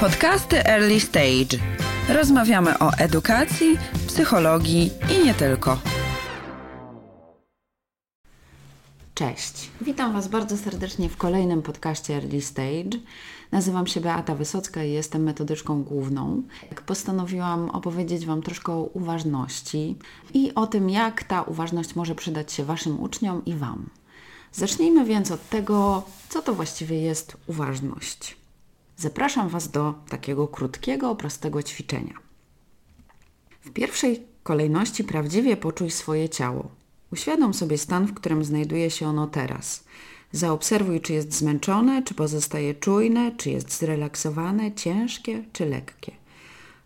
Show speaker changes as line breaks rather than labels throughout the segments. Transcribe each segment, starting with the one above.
Podcasty Early Stage. Rozmawiamy o edukacji, psychologii i nie tylko.
Cześć, witam Was bardzo serdecznie w kolejnym podcaście Early Stage. Nazywam się Beata Wysocka i jestem metodyczką główną. Postanowiłam opowiedzieć Wam troszkę o uważności i o tym, jak ta uważność może przydać się Waszym uczniom i Wam. Zacznijmy więc od tego, co to właściwie jest uważność. Zapraszam Was do takiego krótkiego, prostego ćwiczenia. W pierwszej kolejności prawdziwie poczuj swoje ciało. Uświadom sobie stan, w którym znajduje się ono teraz. Zaobserwuj, czy jest zmęczone, czy pozostaje czujne, czy jest zrelaksowane, ciężkie, czy lekkie.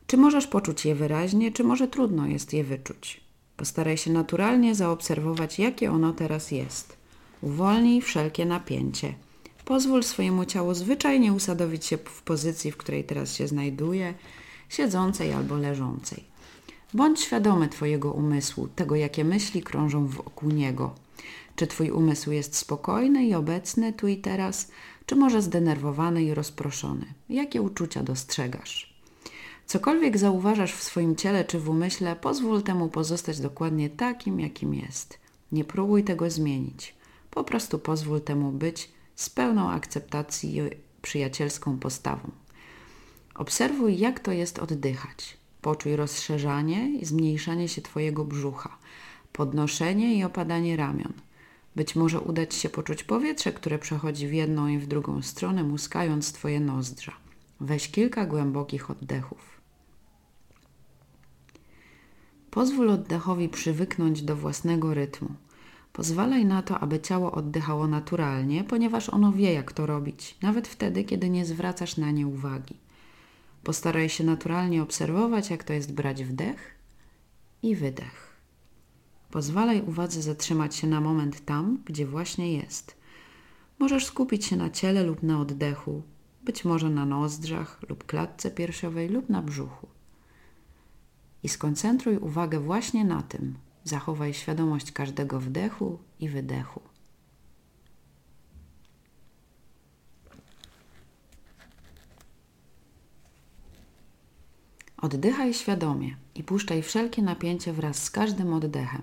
Czy możesz poczuć je wyraźnie, czy może trudno jest je wyczuć. Postaraj się naturalnie zaobserwować, jakie ono teraz jest. Uwolnij wszelkie napięcie. Pozwól swojemu ciału zwyczajnie usadowić się w pozycji, w której teraz się znajduje, siedzącej albo leżącej. Bądź świadomy Twojego umysłu, tego jakie myśli krążą wokół niego. Czy Twój umysł jest spokojny i obecny tu i teraz, czy może zdenerwowany i rozproszony? Jakie uczucia dostrzegasz? Cokolwiek zauważasz w swoim ciele czy w umyśle, pozwól temu pozostać dokładnie takim, jakim jest. Nie próbuj tego zmienić. Po prostu pozwól temu być z pełną akceptacji i przyjacielską postawą. Obserwuj, jak to jest oddychać. Poczuj rozszerzanie i zmniejszanie się Twojego brzucha, podnoszenie i opadanie ramion. Być może uda Ci się poczuć powietrze, które przechodzi w jedną i w drugą stronę, muskając Twoje nozdrza. Weź kilka głębokich oddechów. Pozwól oddechowi przywyknąć do własnego rytmu. Pozwalaj na to, aby ciało oddychało naturalnie, ponieważ ono wie, jak to robić, nawet wtedy, kiedy nie zwracasz na nie uwagi. Postaraj się naturalnie obserwować, jak to jest brać wdech i wydech. Pozwalaj uwadze zatrzymać się na moment tam, gdzie właśnie jest. Możesz skupić się na ciele lub na oddechu, być może na nozdrzach lub klatce piersiowej lub na brzuchu. I skoncentruj uwagę właśnie na tym, Zachowaj świadomość każdego wdechu i wydechu. Oddychaj świadomie i puszczaj wszelkie napięcie wraz z każdym oddechem.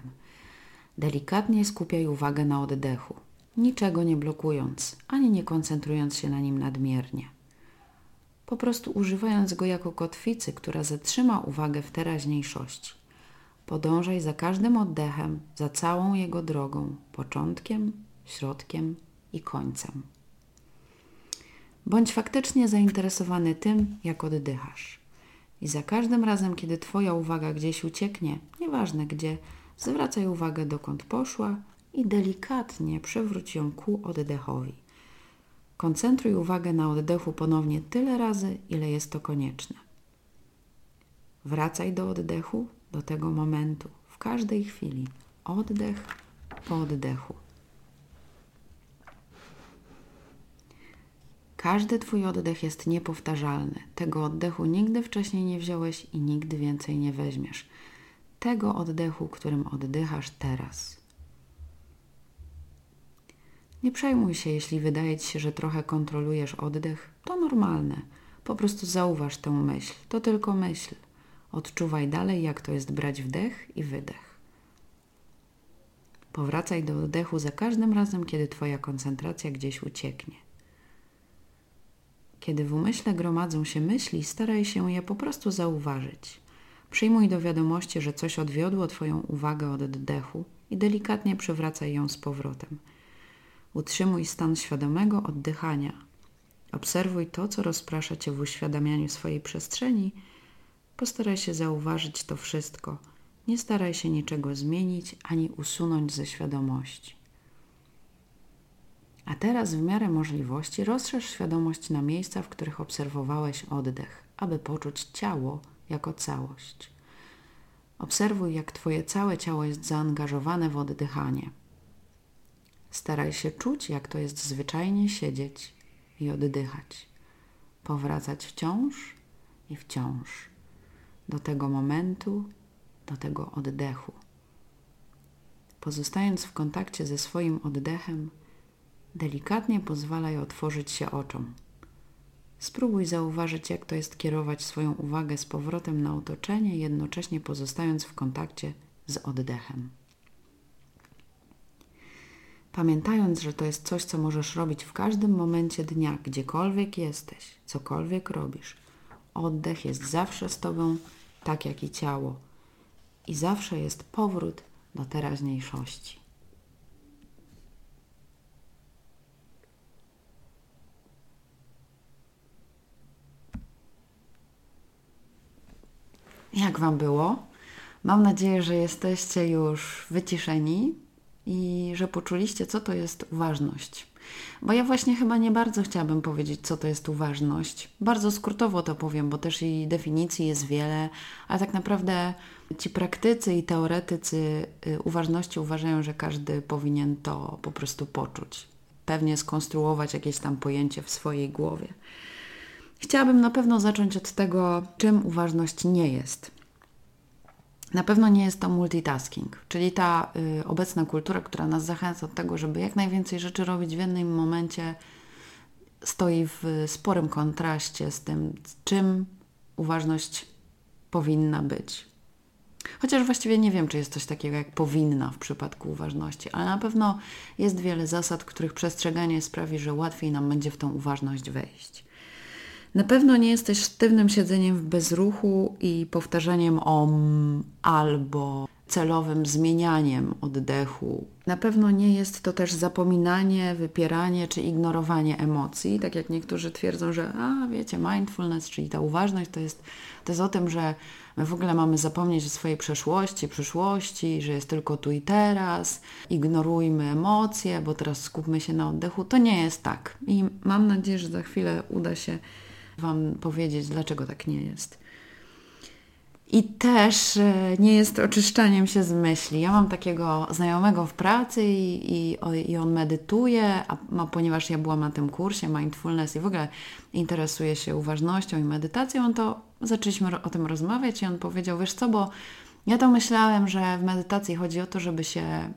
Delikatnie skupiaj uwagę na oddechu, niczego nie blokując, ani nie koncentrując się na nim nadmiernie. Po prostu używając go jako kotwicy, która zatrzyma uwagę w teraźniejszości. Podążaj za każdym oddechem, za całą jego drogą, początkiem, środkiem i końcem. Bądź faktycznie zainteresowany tym, jak oddychasz. I za każdym razem, kiedy Twoja uwaga gdzieś ucieknie, nieważne gdzie, zwracaj uwagę dokąd poszła i delikatnie przewróć ją ku oddechowi. Koncentruj uwagę na oddechu ponownie tyle razy, ile jest to konieczne. Wracaj do oddechu do tego momentu, w każdej chwili, oddech po oddechu. Każdy Twój oddech jest niepowtarzalny. Tego oddechu nigdy wcześniej nie wziąłeś i nigdy więcej nie weźmiesz. Tego oddechu, którym oddychasz teraz. Nie przejmuj się, jeśli wydaje Ci się, że trochę kontrolujesz oddech. To normalne. Po prostu zauważ tę myśl. To tylko myśl. Odczuwaj dalej, jak to jest brać wdech i wydech. Powracaj do oddechu za każdym razem, kiedy Twoja koncentracja gdzieś ucieknie. Kiedy w umyśle gromadzą się myśli, staraj się je po prostu zauważyć. Przyjmuj do wiadomości, że coś odwiodło Twoją uwagę od oddechu i delikatnie przywracaj ją z powrotem. Utrzymuj stan świadomego oddychania. Obserwuj to, co rozprasza Cię w uświadamianiu swojej przestrzeni Postaraj się zauważyć to wszystko. Nie staraj się niczego zmienić ani usunąć ze świadomości. A teraz w miarę możliwości rozszerz świadomość na miejsca, w których obserwowałeś oddech, aby poczuć ciało jako całość. Obserwuj, jak Twoje całe ciało jest zaangażowane w oddychanie. Staraj się czuć, jak to jest zwyczajnie siedzieć i oddychać, powracać wciąż i wciąż do tego momentu, do tego oddechu. Pozostając w kontakcie ze swoim oddechem, delikatnie pozwalaj otworzyć się oczom. Spróbuj zauważyć, jak to jest kierować swoją uwagę z powrotem na otoczenie, jednocześnie pozostając w kontakcie z oddechem. Pamiętając, że to jest coś, co możesz robić w każdym momencie dnia, gdziekolwiek jesteś, cokolwiek robisz. Oddech jest zawsze z Tobą, tak jak i ciało. I zawsze jest powrót do teraźniejszości. Jak Wam było? Mam nadzieję, że jesteście już wyciszeni i że poczuliście, co to jest uważność. Bo ja właśnie chyba nie bardzo chciałabym powiedzieć, co to jest uważność. Bardzo skrótowo to powiem, bo też i definicji jest wiele, a tak naprawdę ci praktycy i teoretycy y, uważności uważają, że każdy powinien to po prostu poczuć. Pewnie skonstruować jakieś tam pojęcie w swojej głowie. Chciałabym na pewno zacząć od tego, czym uważność nie jest. Na pewno nie jest to multitasking, czyli ta y, obecna kultura, która nas zachęca do tego, żeby jak najwięcej rzeczy robić w jednym momencie, stoi w sporym kontraście z tym, czym uważność powinna być. Chociaż właściwie nie wiem, czy jest coś takiego jak powinna w przypadku uważności, ale na pewno jest wiele zasad, których przestrzeganie sprawi, że łatwiej nam będzie w tą uważność wejść. Na pewno nie jesteś sztywnym siedzeniem w bezruchu i powtarzaniem om albo celowym zmienianiem oddechu. Na pewno nie jest to też zapominanie, wypieranie czy ignorowanie emocji, tak jak niektórzy twierdzą, że a wiecie, mindfulness, czyli ta uważność to jest, to jest o tym, że my w ogóle mamy zapomnieć o swojej przeszłości, przyszłości, że jest tylko tu i teraz, ignorujmy emocje, bo teraz skupmy się na oddechu. To nie jest tak. I mam nadzieję, że za chwilę uda się Wam powiedzieć, dlaczego tak nie jest. I też e, nie jest oczyszczaniem się z myśli. Ja mam takiego znajomego w pracy i, i, i on medytuje, a, a ponieważ ja byłam na tym kursie mindfulness i w ogóle interesuje się uważnością i medytacją, on to zaczęliśmy o tym rozmawiać i on powiedział, wiesz co, bo ja to myślałem, że w medytacji chodzi o to, żeby się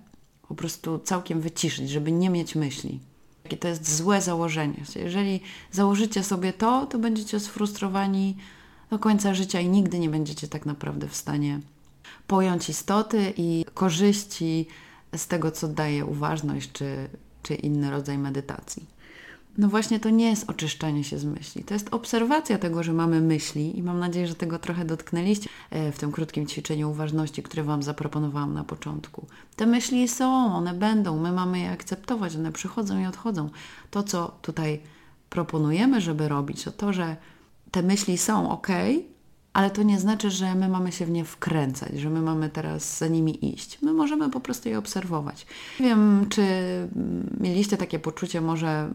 po prostu całkiem wyciszyć, żeby nie mieć myśli. I to jest złe założenie. Jeżeli założycie sobie to, to będziecie sfrustrowani do końca życia i nigdy nie będziecie tak naprawdę w stanie pojąć istoty i korzyści z tego, co daje uważność czy, czy inny rodzaj medytacji. No właśnie to nie jest oczyszczanie się z myśli. To jest obserwacja tego, że mamy myśli i mam nadzieję, że tego trochę dotknęliście e, w tym krótkim ćwiczeniu uważności, które Wam zaproponowałam na początku. Te myśli są, one będą, my mamy je akceptować, one przychodzą i odchodzą. To, co tutaj proponujemy, żeby robić, to to, że te myśli są ok, ale to nie znaczy, że my mamy się w nie wkręcać, że my mamy teraz za nimi iść. My możemy po prostu je obserwować. Nie wiem, czy mieliście takie poczucie może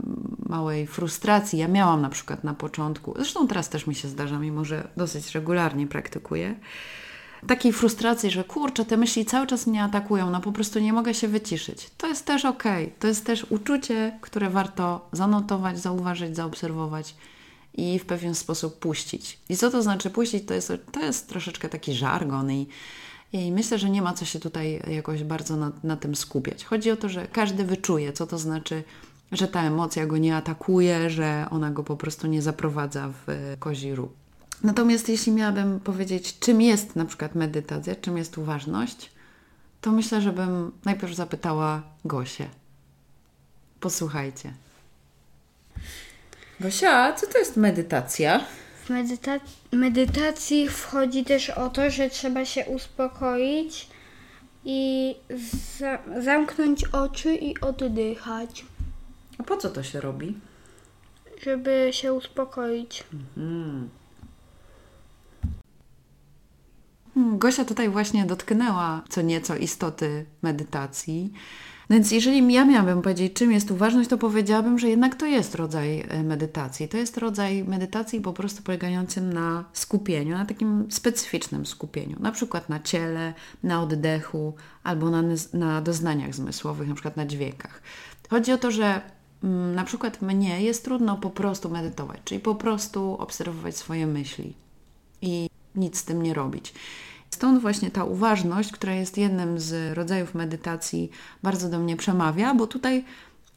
małej frustracji. Ja miałam na przykład na początku, zresztą teraz też mi się zdarza, mimo że dosyć regularnie praktykuję, takiej frustracji, że kurczę, te myśli cały czas mnie atakują, no po prostu nie mogę się wyciszyć. To jest też ok. To jest też uczucie, które warto zanotować, zauważyć, zaobserwować i w pewien sposób puścić. I co to znaczy puścić? To jest, to jest troszeczkę taki żargon i, i myślę, że nie ma co się tutaj jakoś bardzo na, na tym skupiać. Chodzi o to, że każdy wyczuje, co to znaczy, że ta emocja go nie atakuje, że ona go po prostu nie zaprowadza w kozi róg. Natomiast jeśli miałabym powiedzieć, czym jest na przykład medytacja, czym jest uważność, to myślę, żebym najpierw zapytała Gosię. Posłuchajcie.
Gosia, co to jest medytacja?
W medyta medytacji wchodzi też o to, że trzeba się uspokoić i za zamknąć oczy i oddychać.
A po co to się robi?
Żeby się uspokoić.
Mhm.
Gosia tutaj właśnie dotknęła co nieco istoty medytacji. No więc jeżeli ja miałabym powiedzieć, czym jest uważność, to powiedziałabym, że jednak to jest rodzaj e, medytacji. To jest rodzaj medytacji po prostu polegającym na skupieniu, na takim specyficznym skupieniu, na przykład na ciele, na oddechu albo na, na doznaniach zmysłowych, na przykład na dźwiękach. Chodzi o to, że mm, na przykład mnie jest trudno po prostu medytować, czyli po prostu obserwować swoje myśli i nic z tym nie robić. Stąd właśnie ta uważność, która jest jednym z rodzajów medytacji, bardzo do mnie przemawia, bo tutaj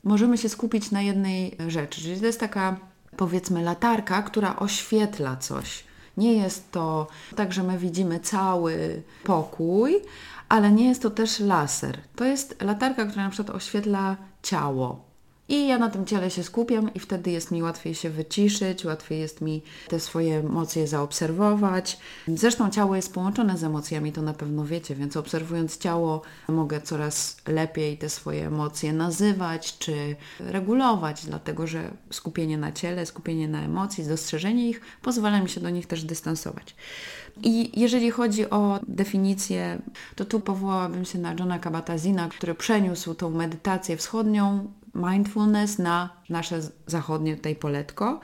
możemy się skupić na jednej rzeczy, czyli to jest taka powiedzmy latarka, która oświetla coś. Nie jest to tak, że my widzimy cały pokój, ale nie jest to też laser. To jest latarka, która na przykład oświetla ciało. I ja na tym ciele się skupiam i wtedy jest mi łatwiej się wyciszyć, łatwiej jest mi te swoje emocje zaobserwować. Zresztą ciało jest połączone z emocjami, to na pewno wiecie, więc obserwując ciało mogę coraz lepiej te swoje emocje nazywać czy regulować, dlatego że skupienie na ciele, skupienie na emocji, dostrzeżenie ich pozwala mi się do nich też dystansować. I jeżeli chodzi o definicję, to tu powołałabym się na Johna Kabat-Zina, który przeniósł tą medytację wschodnią mindfulness na nasze zachodnie tutaj poletko.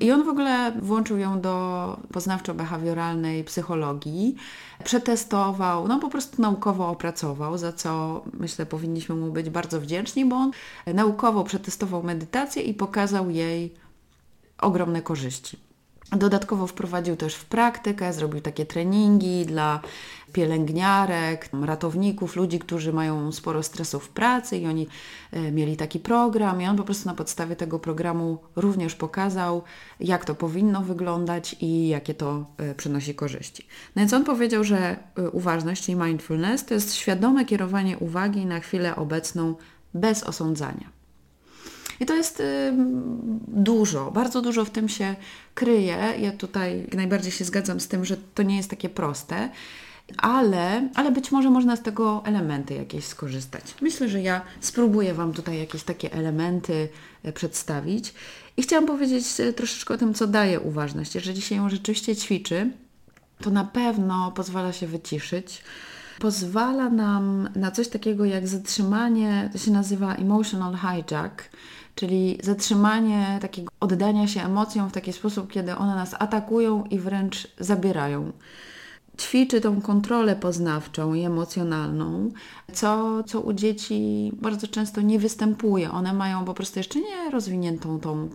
I on w ogóle włączył ją do poznawczo-behawioralnej psychologii, przetestował, no po prostu naukowo opracował, za co myślę powinniśmy mu być bardzo wdzięczni, bo on naukowo przetestował medytację i pokazał jej ogromne korzyści. Dodatkowo wprowadził też w praktykę, zrobił takie treningi dla pielęgniarek, ratowników, ludzi, którzy mają sporo stresu w pracy i oni e, mieli taki program i on po prostu na podstawie tego programu również pokazał, jak to powinno wyglądać i jakie to e, przynosi korzyści. No więc on powiedział, że e, uważność, czyli mindfulness, to jest świadome kierowanie uwagi na chwilę obecną bez osądzania. I to jest y, dużo, bardzo dużo w tym się kryje. Ja tutaj najbardziej się zgadzam z tym, że to nie jest takie proste. Ale, ale być może można z tego elementy jakieś skorzystać. Myślę, że ja spróbuję Wam tutaj jakieś takie elementy y, przedstawić. I chciałam powiedzieć y, troszeczkę o tym, co daje uważność. Jeżeli się ją rzeczywiście ćwiczy, to na pewno pozwala się wyciszyć pozwala nam na coś takiego jak zatrzymanie, to się nazywa emotional hijack, czyli zatrzymanie takiego oddania się emocjom w taki sposób, kiedy one nas atakują i wręcz zabierają ćwiczy tą kontrolę poznawczą i emocjonalną, co, co u dzieci bardzo często nie występuje. One mają po prostu jeszcze nie rozwiniętą tą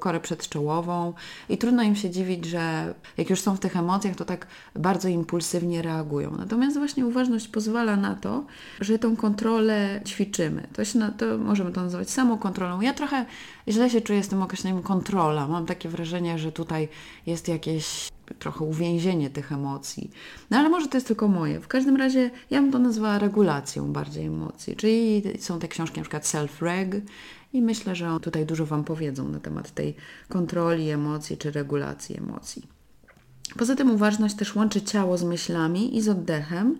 korę przedczołową i trudno im się dziwić, że jak już są w tych emocjach, to tak bardzo impulsywnie reagują. Natomiast właśnie uważność pozwala na to, że tą kontrolę ćwiczymy. To, się, to możemy to nazywać samokontrolą. Ja trochę źle się czuję z tym określeniem kontrola. Mam takie wrażenie, że tutaj jest jakieś trochę uwięzienie tych emocji. No ale może to jest tylko moje. W każdym razie ja bym to nazwała regulacją bardziej emocji. Czyli są te książki na przykład self-reg i myślę, że tutaj dużo Wam powiedzą na temat tej kontroli emocji czy regulacji emocji. Poza tym uważność też łączy ciało z myślami i z oddechem,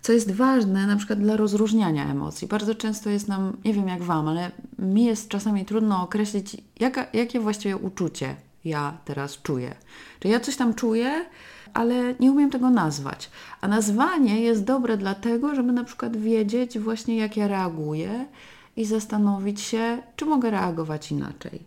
co jest ważne na przykład dla rozróżniania emocji. Bardzo często jest nam, nie wiem jak Wam, ale mi jest czasami trudno określić, jaka, jakie właściwie uczucie ja teraz czuję. Czy ja coś tam czuję, ale nie umiem tego nazwać. A nazwanie jest dobre dlatego, żeby na przykład wiedzieć właśnie jak ja reaguję i zastanowić się, czy mogę reagować inaczej.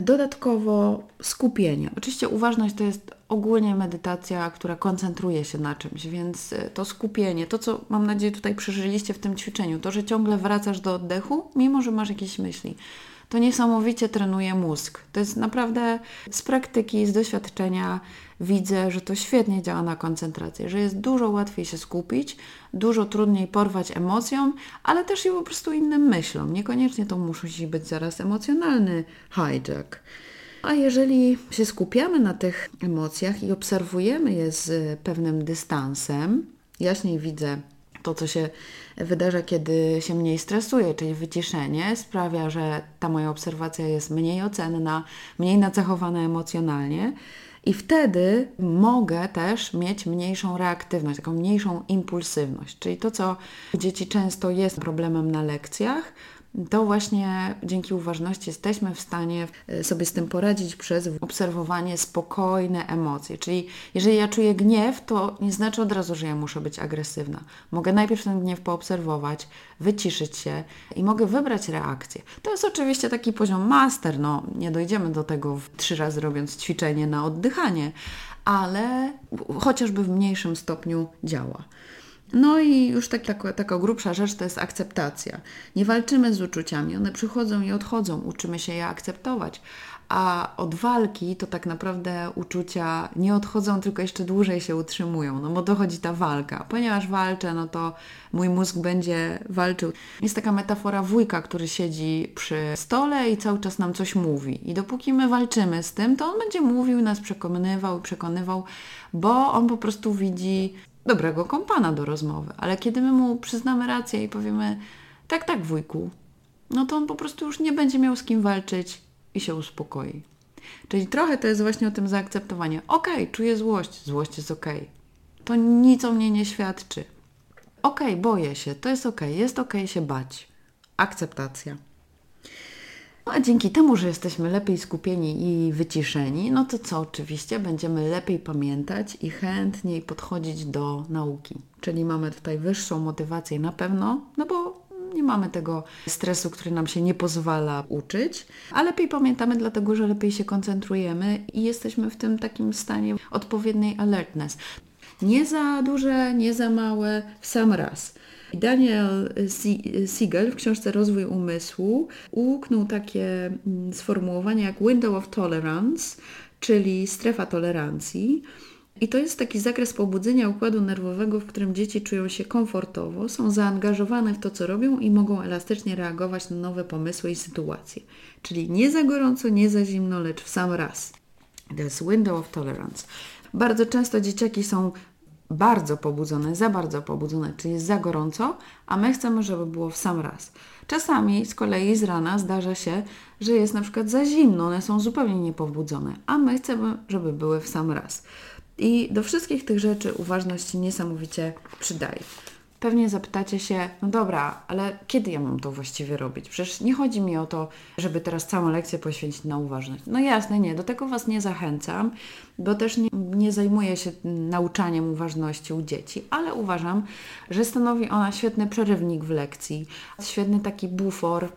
Dodatkowo skupienie. Oczywiście uważność to jest ogólnie medytacja, która koncentruje się na czymś, więc e, to skupienie, to co mam nadzieję tutaj przeżyliście w tym ćwiczeniu, to, że ciągle wracasz do oddechu, mimo że masz jakieś myśli to niesamowicie trenuje mózg. To jest naprawdę z praktyki, z doświadczenia widzę, że to świetnie działa na koncentrację, że jest dużo łatwiej się skupić, dużo trudniej porwać emocjom, ale też i po prostu innym myślom. Niekoniecznie to musi być zaraz emocjonalny hijack. A jeżeli się skupiamy na tych emocjach i obserwujemy je z pewnym dystansem, jaśniej widzę to, co się wydarza, kiedy się mniej stresuję, czyli wyciszenie, sprawia, że ta moja obserwacja jest mniej ocenna, mniej nacechowana emocjonalnie. I wtedy mogę też mieć mniejszą reaktywność, taką mniejszą impulsywność. Czyli to, co dzieci często jest problemem na lekcjach, to właśnie dzięki uważności jesteśmy w stanie e, sobie z tym poradzić przez obserwowanie spokojne emocje. Czyli jeżeli ja czuję gniew, to nie znaczy od razu, że ja muszę być agresywna. Mogę najpierw ten gniew poobserwować, wyciszyć się i mogę wybrać reakcję. To jest oczywiście taki poziom master, no nie dojdziemy do tego w trzy razy robiąc ćwiczenie na oddychanie, ale chociażby w mniejszym stopniu działa. No i już tak, tak, taka grubsza rzecz to jest akceptacja. Nie walczymy z uczuciami, one przychodzą i odchodzą, uczymy się je akceptować, a od walki to tak naprawdę uczucia nie odchodzą, tylko jeszcze dłużej się utrzymują, no bo dochodzi ta walka. Ponieważ walczę, no to mój mózg będzie walczył. Jest taka metafora wujka, który siedzi przy stole i cały czas nam coś mówi. I dopóki my walczymy z tym, to on będzie mówił, nas przekonywał przekonywał, bo on po prostu widzi dobrego kompana do rozmowy. Ale kiedy my mu przyznamy rację i powiemy, tak, tak, wujku, no to on po prostu już nie będzie miał z kim walczyć i się uspokoi. Czyli trochę to jest właśnie o tym zaakceptowanie. Okej, okay, czuję złość, złość jest okej. Okay. To nic o mnie nie świadczy. Okej, okay, boję się, to jest okej, jest okej się bać. Akceptacja. No a dzięki temu, że jesteśmy lepiej skupieni i wyciszeni, no to co oczywiście będziemy lepiej pamiętać i chętniej podchodzić do nauki. Czyli mamy tutaj wyższą motywację na pewno, no bo nie mamy tego stresu, który nam się nie pozwala uczyć, a lepiej pamiętamy, dlatego że lepiej się koncentrujemy i jesteśmy w tym takim stanie odpowiedniej alertness. Nie za duże, nie za małe, w sam raz. Daniel Siegel w książce Rozwój umysłu uknął takie mm, sformułowanie jak window of tolerance, czyli strefa tolerancji. I to jest taki zakres pobudzenia układu nerwowego, w którym dzieci czują się komfortowo, są zaangażowane w to, co robią i mogą elastycznie reagować na nowe pomysły i sytuacje. Czyli nie za gorąco, nie za zimno, lecz w sam raz. To jest window of tolerance. Bardzo często dzieciaki są bardzo pobudzone, za bardzo pobudzone, czyli jest za gorąco, a my chcemy, żeby było w sam raz. Czasami z kolei z rana zdarza się, że jest na przykład za zimno, one są zupełnie niepobudzone, a my chcemy, żeby były w sam raz. I do wszystkich tych rzeczy uważność niesamowicie przydaje. Pewnie zapytacie się, no dobra, ale kiedy ja mam to właściwie robić? Przecież nie chodzi mi o to, żeby teraz całą lekcję poświęcić na uważność. No jasne, nie, do tego Was nie zachęcam, bo też nie, nie zajmuję się nauczaniem uważności u dzieci, ale uważam, że stanowi ona świetny przerywnik w lekcji, świetny taki bufor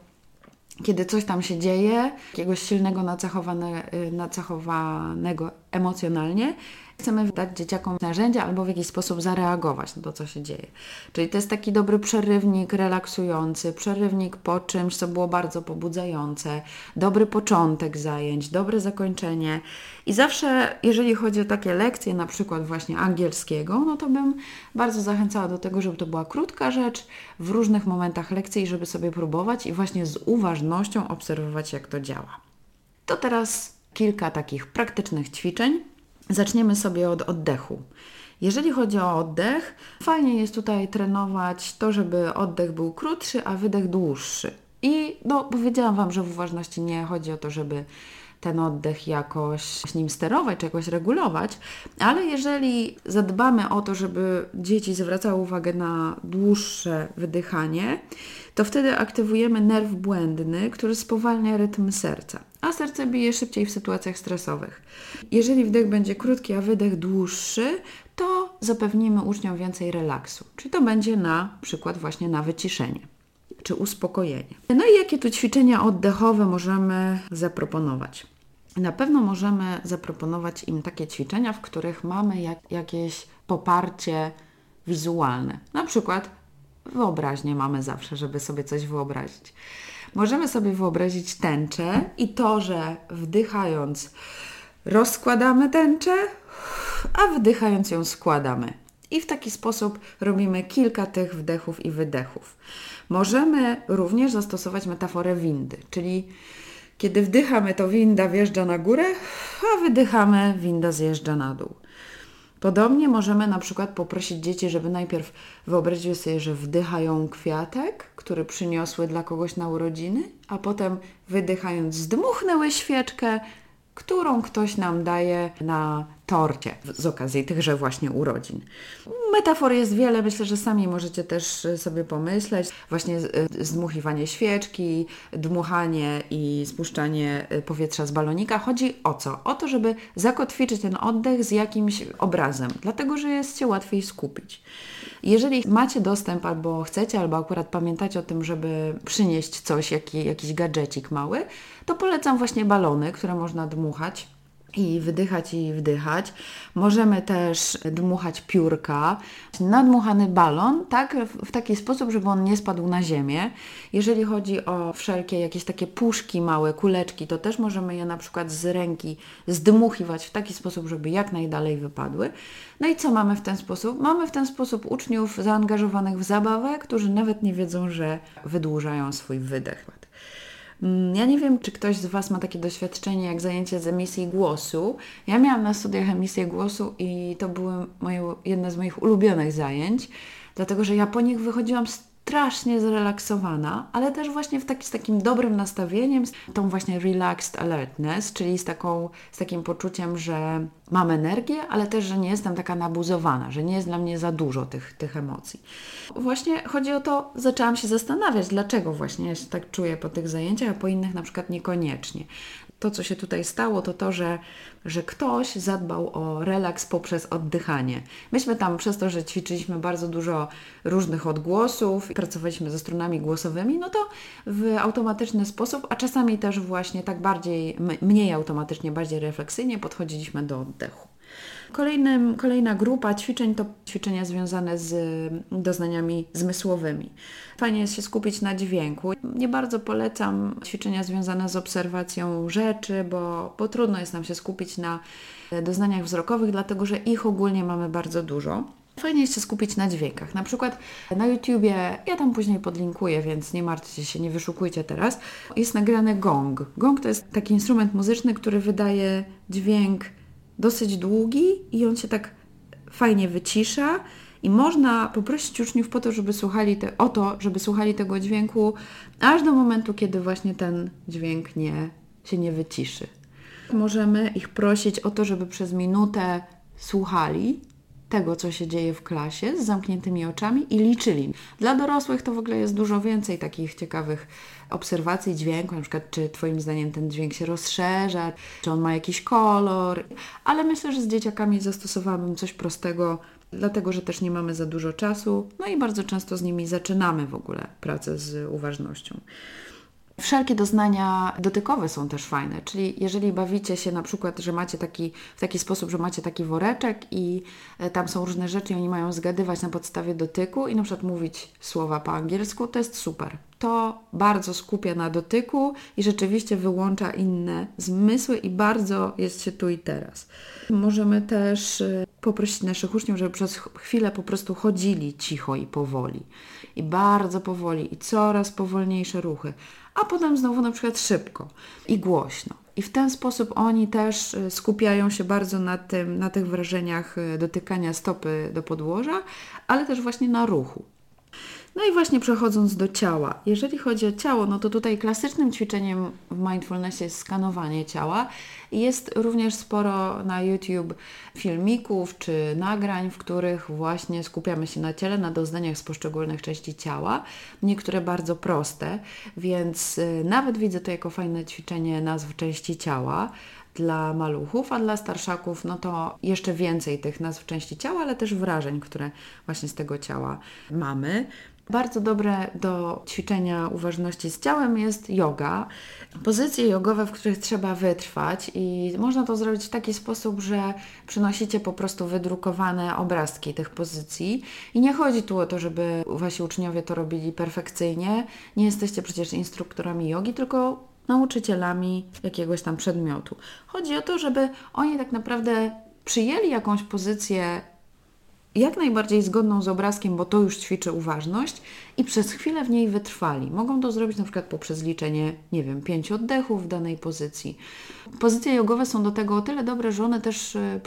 kiedy coś tam się dzieje, jakiegoś silnego nacechowane, y, nacechowanego emocjonalnie, chcemy dać dzieciakom narzędzia albo w jakiś sposób zareagować na to, co się dzieje. Czyli to jest taki dobry przerywnik relaksujący, przerywnik po czymś, co było bardzo pobudzające, dobry początek zajęć, dobre zakończenie. I zawsze, jeżeli chodzi o takie lekcje, na przykład właśnie angielskiego, no to bym bardzo zachęcała do tego, żeby to była krótka rzecz w różnych momentach lekcji, żeby sobie próbować i właśnie z uważnością obserwować, jak to działa. To teraz kilka takich praktycznych ćwiczeń. Zaczniemy sobie od oddechu. Jeżeli chodzi o oddech, fajnie jest tutaj trenować to, żeby oddech był krótszy, a wydech dłuższy. I no, powiedziałam Wam, że w uważności nie chodzi o to, żeby ten oddech jakoś nim sterować czy jakoś regulować, ale jeżeli zadbamy o to, żeby dzieci zwracały uwagę na dłuższe wydychanie, to wtedy aktywujemy nerw błędny, który spowalnia rytm serca, a serce bije szybciej w sytuacjach stresowych. Jeżeli wdech będzie krótki, a wydech dłuższy, to zapewnimy uczniom więcej relaksu, czyli to będzie na przykład właśnie na wyciszenie czy uspokojenie. No i jakie tu ćwiczenia oddechowe możemy zaproponować? Na pewno możemy zaproponować im takie ćwiczenia, w których mamy jak, jakieś poparcie wizualne. Na przykład wyobraźnię mamy zawsze, żeby sobie coś wyobrazić. Możemy sobie wyobrazić tęczę i to, że wdychając rozkładamy tęczę, a wdychając ją składamy. I w taki sposób robimy kilka tych wdechów i wydechów. Możemy również zastosować metaforę windy, czyli kiedy wdychamy, to winda wjeżdża na górę, a wydychamy, winda zjeżdża na dół. Podobnie możemy na przykład poprosić dzieci, żeby najpierw wyobraziły sobie, że wdychają kwiatek, który przyniosły dla kogoś na urodziny, a potem wydychając zdmuchnęły świeczkę, którą ktoś nam daje na torcie z okazji tychże właśnie urodzin. Metafor jest wiele, myślę, że sami możecie też sobie pomyśleć. Właśnie zdmuchiwanie świeczki, dmuchanie i spuszczanie powietrza z balonika. Chodzi o co? O to, żeby zakotwiczyć ten oddech z jakimś obrazem, dlatego że jest się łatwiej skupić. Jeżeli macie dostęp albo chcecie, albo akurat pamiętacie o tym, żeby przynieść coś, jaki, jakiś gadżecik mały, to polecam właśnie balony, które można dmuchać i wydychać i wdychać. Możemy też dmuchać piórka, nadmuchany balon, tak, w taki sposób, żeby on nie spadł na ziemię. Jeżeli chodzi o wszelkie jakieś takie puszki małe, kuleczki, to też możemy je na przykład z ręki zdmuchiwać w taki sposób, żeby jak najdalej wypadły. No i co mamy w ten sposób? Mamy w ten sposób uczniów zaangażowanych w zabawę, którzy nawet nie wiedzą, że wydłużają swój wydech. Mm, ja nie wiem, czy ktoś z Was ma takie doświadczenie jak zajęcie z emisji głosu. Ja miałam na studiach emisję głosu i to były moje, jedne z moich ulubionych zajęć, dlatego że ja po nich wychodziłam z strasznie zrelaksowana, ale też właśnie w taki, z takim dobrym nastawieniem, z tą właśnie relaxed alertness, czyli z, taką, z takim poczuciem, że mam energię, ale też, że nie jestem taka nabuzowana, że nie jest dla mnie za dużo tych, tych emocji. Właśnie chodzi o to, zaczęłam się zastanawiać, dlaczego właśnie ja się tak czuję po tych zajęciach, a po innych na przykład niekoniecznie to, co się tutaj stało, to to, że, że ktoś zadbał o relaks poprzez oddychanie. Myśmy tam przez to, że ćwiczyliśmy bardzo dużo różnych odgłosów, pracowaliśmy ze stronami głosowymi, no to w automatyczny sposób, a czasami też właśnie tak bardziej, mniej automatycznie, bardziej refleksyjnie podchodziliśmy do oddechu. Kolejnym, kolejna grupa ćwiczeń to ćwiczenia związane z doznaniami zmysłowymi. Fajnie jest się skupić na dźwięku. Nie bardzo polecam ćwiczenia związane z obserwacją rzeczy, bo, bo trudno jest nam się skupić na doznaniach wzrokowych, dlatego że ich ogólnie mamy bardzo dużo. Fajnie jest się skupić na dźwiękach. Na przykład na YouTubie, ja tam później podlinkuję, więc nie martwcie się, nie wyszukujcie teraz. Jest nagrany gong. Gong to jest taki instrument muzyczny, który wydaje dźwięk dosyć długi i on się tak fajnie wycisza i można poprosić uczniów po to, żeby słuchali te, o to, żeby słuchali tego dźwięku aż do momentu, kiedy właśnie ten dźwięk nie, się nie wyciszy. Możemy ich prosić o to, żeby przez minutę słuchali tego, co się dzieje w klasie z zamkniętymi oczami i liczyli. Dla dorosłych to w ogóle jest dużo więcej takich ciekawych obserwacji dźwięku, na przykład czy Twoim zdaniem ten dźwięk się rozszerza, czy on ma jakiś kolor, ale myślę, że z dzieciakami zastosowałabym coś prostego, dlatego że też nie mamy za dużo czasu, no i bardzo często z nimi zaczynamy w ogóle pracę z uważnością. Wszelkie doznania dotykowe są też fajne, czyli jeżeli bawicie się na przykład, że macie taki, w taki sposób, że macie taki woreczek i e, tam są różne rzeczy i oni mają zgadywać na podstawie dotyku i na przykład mówić słowa po angielsku, to jest super. To bardzo skupia na dotyku i rzeczywiście wyłącza inne zmysły i bardzo jest się tu i teraz. Możemy też e, poprosić naszych uczniów, żeby przez chwilę po prostu chodzili cicho i powoli. I bardzo powoli i coraz powolniejsze ruchy a potem znowu na przykład szybko i głośno. I w ten sposób oni też y, skupiają się bardzo na, tym, na tych wrażeniach y, dotykania stopy do podłoża, ale też właśnie na ruchu. No i właśnie przechodząc do ciała. Jeżeli chodzi o ciało, no to tutaj klasycznym ćwiczeniem w mindfulnessie jest skanowanie ciała. Jest również sporo na YouTube filmików czy nagrań, w których właśnie skupiamy się na ciele, na doznaniach z poszczególnych części ciała. Niektóre bardzo proste, więc y, nawet widzę to jako fajne ćwiczenie nazw części ciała dla maluchów, a dla starszaków no to jeszcze więcej tych nazw części ciała, ale też wrażeń, które właśnie z tego ciała mamy. Bardzo dobre do ćwiczenia uważności z ciałem jest yoga. Pozycje jogowe, w których trzeba wytrwać i można to zrobić w taki sposób, że przynosicie po prostu wydrukowane obrazki tych pozycji i nie chodzi tu o to, żeby wasi uczniowie to robili perfekcyjnie. Nie jesteście przecież instruktorami jogi, tylko nauczycielami jakiegoś tam przedmiotu. Chodzi o to, żeby oni tak naprawdę przyjęli jakąś pozycję jak najbardziej zgodną z obrazkiem, bo to już ćwiczy uważność i przez chwilę w niej wytrwali. Mogą to zrobić na przykład poprzez liczenie, nie wiem, pięciu oddechów w danej pozycji. Pozycje jogowe są do tego o tyle dobre, że one też e,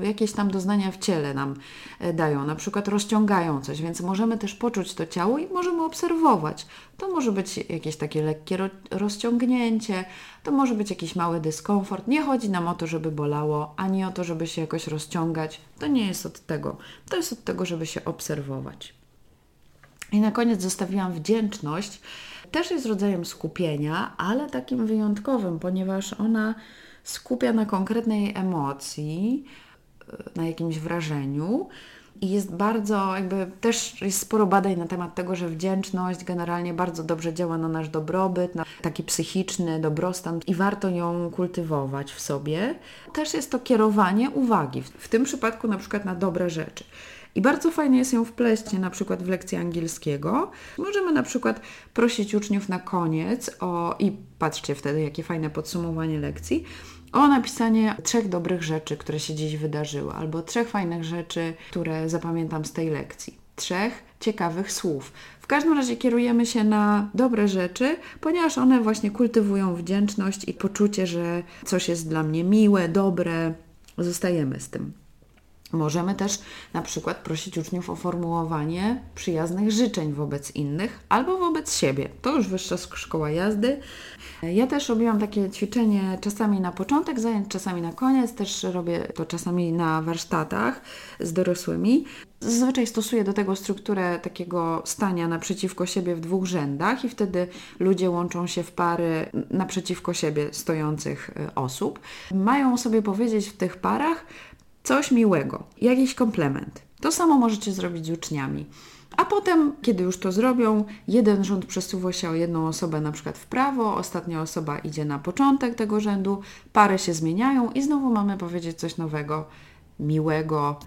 e, jakieś tam doznania w ciele nam e, dają, na przykład rozciągają coś, więc możemy też poczuć to ciało i możemy obserwować. To może być jakieś takie lekkie rozciągnięcie, to może być jakiś mały dyskomfort. Nie chodzi nam o to, żeby bolało, ani o to, żeby się jakoś rozciągać. To nie jest od tego. To jest od tego, żeby się obserwować. I na koniec zostawiłam wdzięczność. Też jest rodzajem skupienia, ale takim wyjątkowym, ponieważ ona skupia na konkretnej emocji, na jakimś wrażeniu. I jest bardzo, jakby też jest sporo badań na temat tego, że wdzięczność generalnie bardzo dobrze działa na nasz dobrobyt, na taki psychiczny dobrostan i warto ją kultywować w sobie. Też jest to kierowanie uwagi, w tym przypadku na przykład na dobre rzeczy. I bardzo fajnie jest ją wpleść na przykład w lekcję angielskiego. Możemy na przykład prosić uczniów na koniec o, i patrzcie wtedy, jakie fajne podsumowanie lekcji, o napisanie trzech dobrych rzeczy, które się dziś wydarzyły, albo trzech fajnych rzeczy, które zapamiętam z tej lekcji. Trzech ciekawych słów. W każdym razie kierujemy się na dobre rzeczy, ponieważ one właśnie kultywują wdzięczność i poczucie, że coś jest dla mnie miłe, dobre. Zostajemy z tym. Możemy też na przykład prosić uczniów o formułowanie przyjaznych życzeń wobec innych albo wobec siebie. To już wyższa szkoła jazdy. Ja też robiłam takie ćwiczenie czasami na początek zajęć, czasami na koniec. Też robię to czasami na warsztatach z dorosłymi. Zazwyczaj stosuję do tego strukturę takiego stania naprzeciwko siebie w dwóch rzędach i wtedy ludzie łączą się w pary naprzeciwko siebie stojących y, osób. Mają sobie powiedzieć w tych parach coś miłego, jakiś komplement. To samo możecie zrobić z uczniami. A potem, kiedy już to zrobią, jeden rząd przesuwa się o jedną osobę na przykład w prawo, ostatnia osoba idzie na początek tego rzędu, pary się zmieniają i znowu mamy powiedzieć coś nowego, miłego,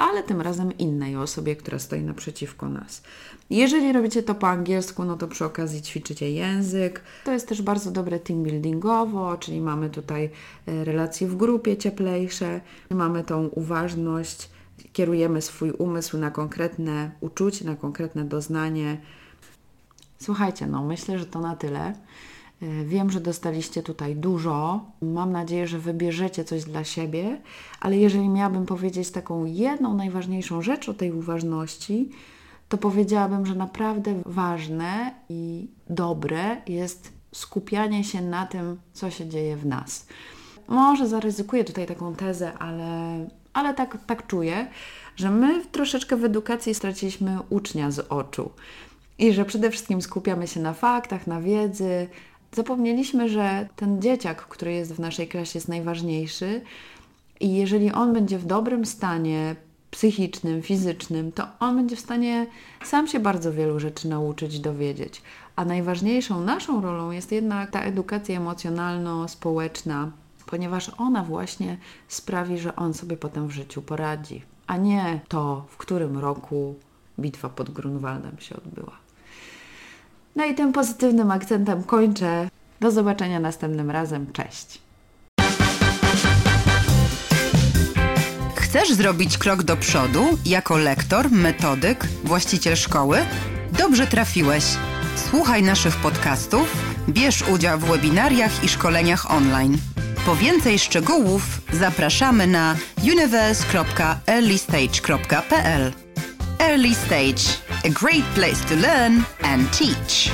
ale tym razem innej osobie, która stoi naprzeciwko nas. Jeżeli robicie to po angielsku, no to przy okazji ćwiczycie język. To jest też bardzo dobre team buildingowo, czyli mamy tutaj e, relacje w grupie cieplejsze, mamy tą uważność, kierujemy swój umysł na konkretne uczucie, na konkretne doznanie. Słuchajcie, no myślę, że to na tyle. E, wiem, że dostaliście tutaj dużo. Mam nadzieję, że wybierzecie coś dla siebie, ale jeżeli miałabym powiedzieć taką jedną najważniejszą rzecz o tej uważności, to powiedziałabym, że naprawdę ważne i dobre jest skupianie się na tym, co się dzieje w nas. Może zaryzykuję tutaj taką tezę, ale, ale tak, tak czuję, że my troszeczkę w edukacji straciliśmy ucznia z oczu. I że przede wszystkim skupiamy się na faktach, na wiedzy. Zapomnieliśmy, że ten dzieciak, który jest w naszej klasie, jest najważniejszy. I jeżeli on będzie w dobrym stanie psychicznym, fizycznym, to on będzie w stanie sam się bardzo wielu rzeczy nauczyć, dowiedzieć. A najważniejszą naszą rolą jest jednak ta edukacja emocjonalno-społeczna, ponieważ ona właśnie sprawi, że on sobie potem w życiu poradzi, a nie to, w którym roku bitwa pod Grunwaldem się odbyła. No i tym pozytywnym akcentem kończę. Do zobaczenia następnym razem. Cześć.
Chcesz zrobić krok do przodu jako lektor, metodyk, właściciel szkoły? Dobrze trafiłeś. Słuchaj naszych podcastów, bierz udział w webinariach i szkoleniach online. Po więcej szczegółów zapraszamy na universe.earlystage.pl. Early Stage, a great place to learn and teach.